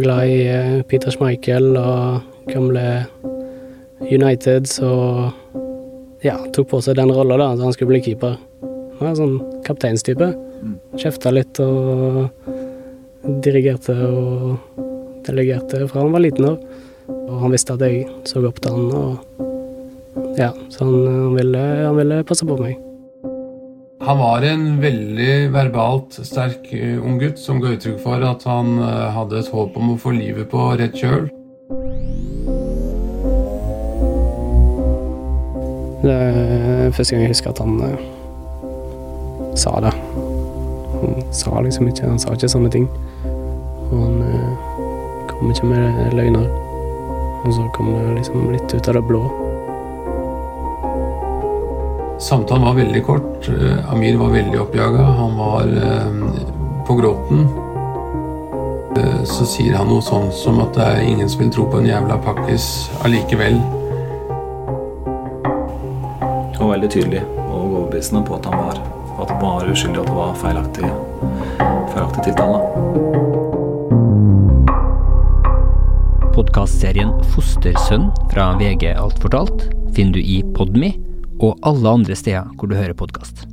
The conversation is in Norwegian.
var glad i eh, Peter Schmeichel og gamle United, så ja, tok på seg den rolla, da, at han skulle bli keeper. Han var en sånn kapteinstype. Kjefta litt og dirigerte og delegerte fra han var liten av. Og han visste at jeg så opp til han, og ja, så han, han, ville, han ville passe på meg. Han var en veldig verbalt sterk eh, ung gutt som ga uttrykk for at han eh, hadde et håp om å få livet på rett kjøl. Det er første gang jeg husker at han uh, sa det. Han sa liksom ikke Han sa ikke sånne ting. Og han uh, kom ikke med løgner. Og så kom det liksom litt ut av det blå. Samtalen var veldig kort. Eh, Amir var veldig oppjaga. Han var eh, på gråten. Eh, Så sier han noe sånn som at det er ingen som vil tro på en jævla pakkis allikevel. Og veldig tydelig og overbevisende på at han var, at han var uskyldig, at det var feilaktig, feilaktig tiltale. Podkastserien Fostersønn fra VG Alt fortalt finner du i Podme og alle andre steder hvor du hører podkast.